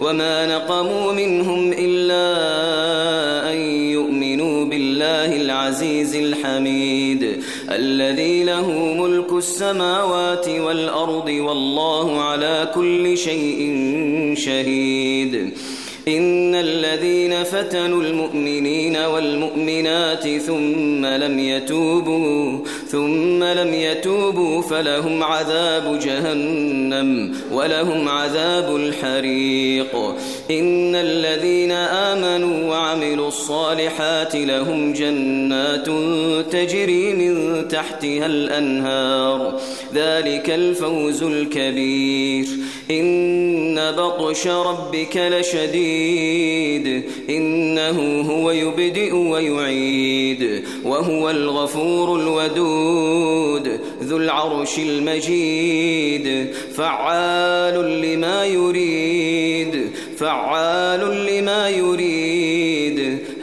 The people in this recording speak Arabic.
وما نقموا منهم إلا أن يؤمنوا بالله العزيز الحميد الذي له ملك السماوات والأرض والله على كل شيء شهيد إن الذين فتنوا المؤمنين والمؤمنات ثم لم يتوبوا ثم لم يتوبوا فلهم عذاب جهنم ولهم عذاب الحريق. إن الذين آمنوا الصالحات لهم جنات تجري من تحتها الأنهار. ذلك الفوز الكبير. إن بطش ربك لشديد. إنه هو يبدئ ويعيد. وهو الغفور الودود. ذو العرش المجيد. فعال لما يريد. فعال لما